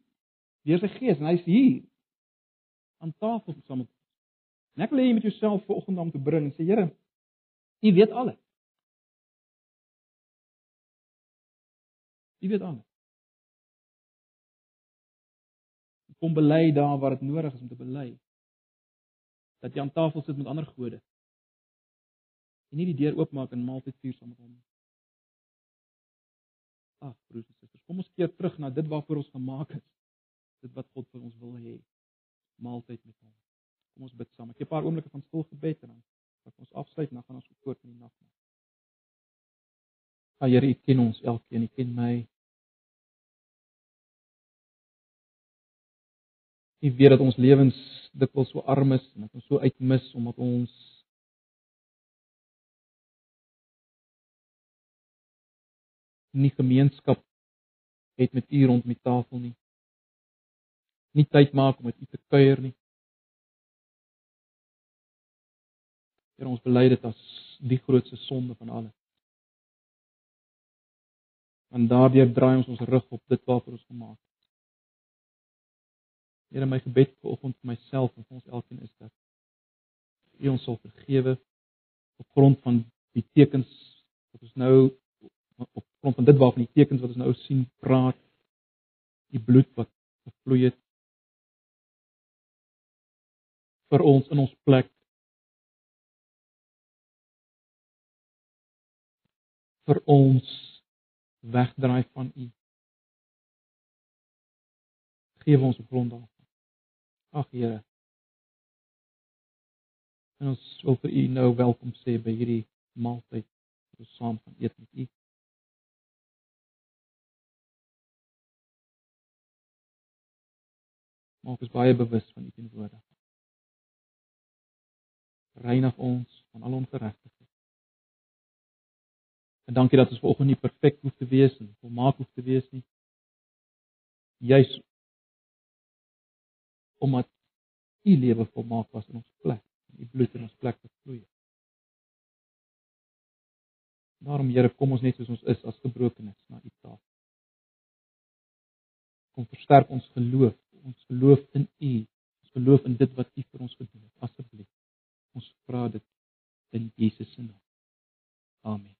Deur sy gees en hy's hier aan tafel saam met ons. En ek wil hê jy met jouself vanoggend om te bring en sê Here, U weet alles. U weet alles. Kom bely daar waar dit nodig is om te bely. Dat jy aan tafel sit met ander gode. En nie die deur oopmaak en maaltyd vier saam met hom nie. Ag, broers en susters, kom ons keer terug na dit waarvoor ons gemaak is. Dit wat God vir ons wil hê. Maaltyd met hom. Kom ons bid saam. Ek 'n paar oomblikke van stil gebed en dan wat ons afsluit en dan gaan ons voort in die nag. Ja Here, U ken ons elkeen, U ken my. U weet dat ons lewens dikwels so arm is en dat ons so uitmis omdat ons nie gemeenskap het met U rond die tafel nie. Nie tyd maak om met U te kuier nie. Here ons bely dit as die grootste sonde van alles. En daardeur draai ons ons rug op dit waarvoor ons gemaak is. Here my gebed vir oggend vir myself en vir ons elkeen is dat U ons sal vergewe op grond van die tekens wat ons nou op grond van dit waarvan die tekens wat ons nou sien praat die bloed wat gevloei het vir ons in ons plek vir ons wegdraai van U. Geef ons grond daarvan. Ag Here. En ons wil vir U nou welkom sê by hierdie maaltyd wat ons saam gaan eet met U. Maak ons baie bewus van U teenwoordigheid. Reinig ons van al ongeregtigheid. En dankie dat ons vanoggend nie perfek hoef te wees en volmaak hoef te wees nie. Juis omdat u lewe volmaak was in ons plek, u bloed in ons plek gevloei het. Daarom Here, kom ons net soos ons is as gebrokenes na u tafel. Kom versterk ons geloof, ons geloof in u, ons geloof in dit wat u vir ons gedoen het. Asseblief. Ons vra dit in Jesus se naam. Amen.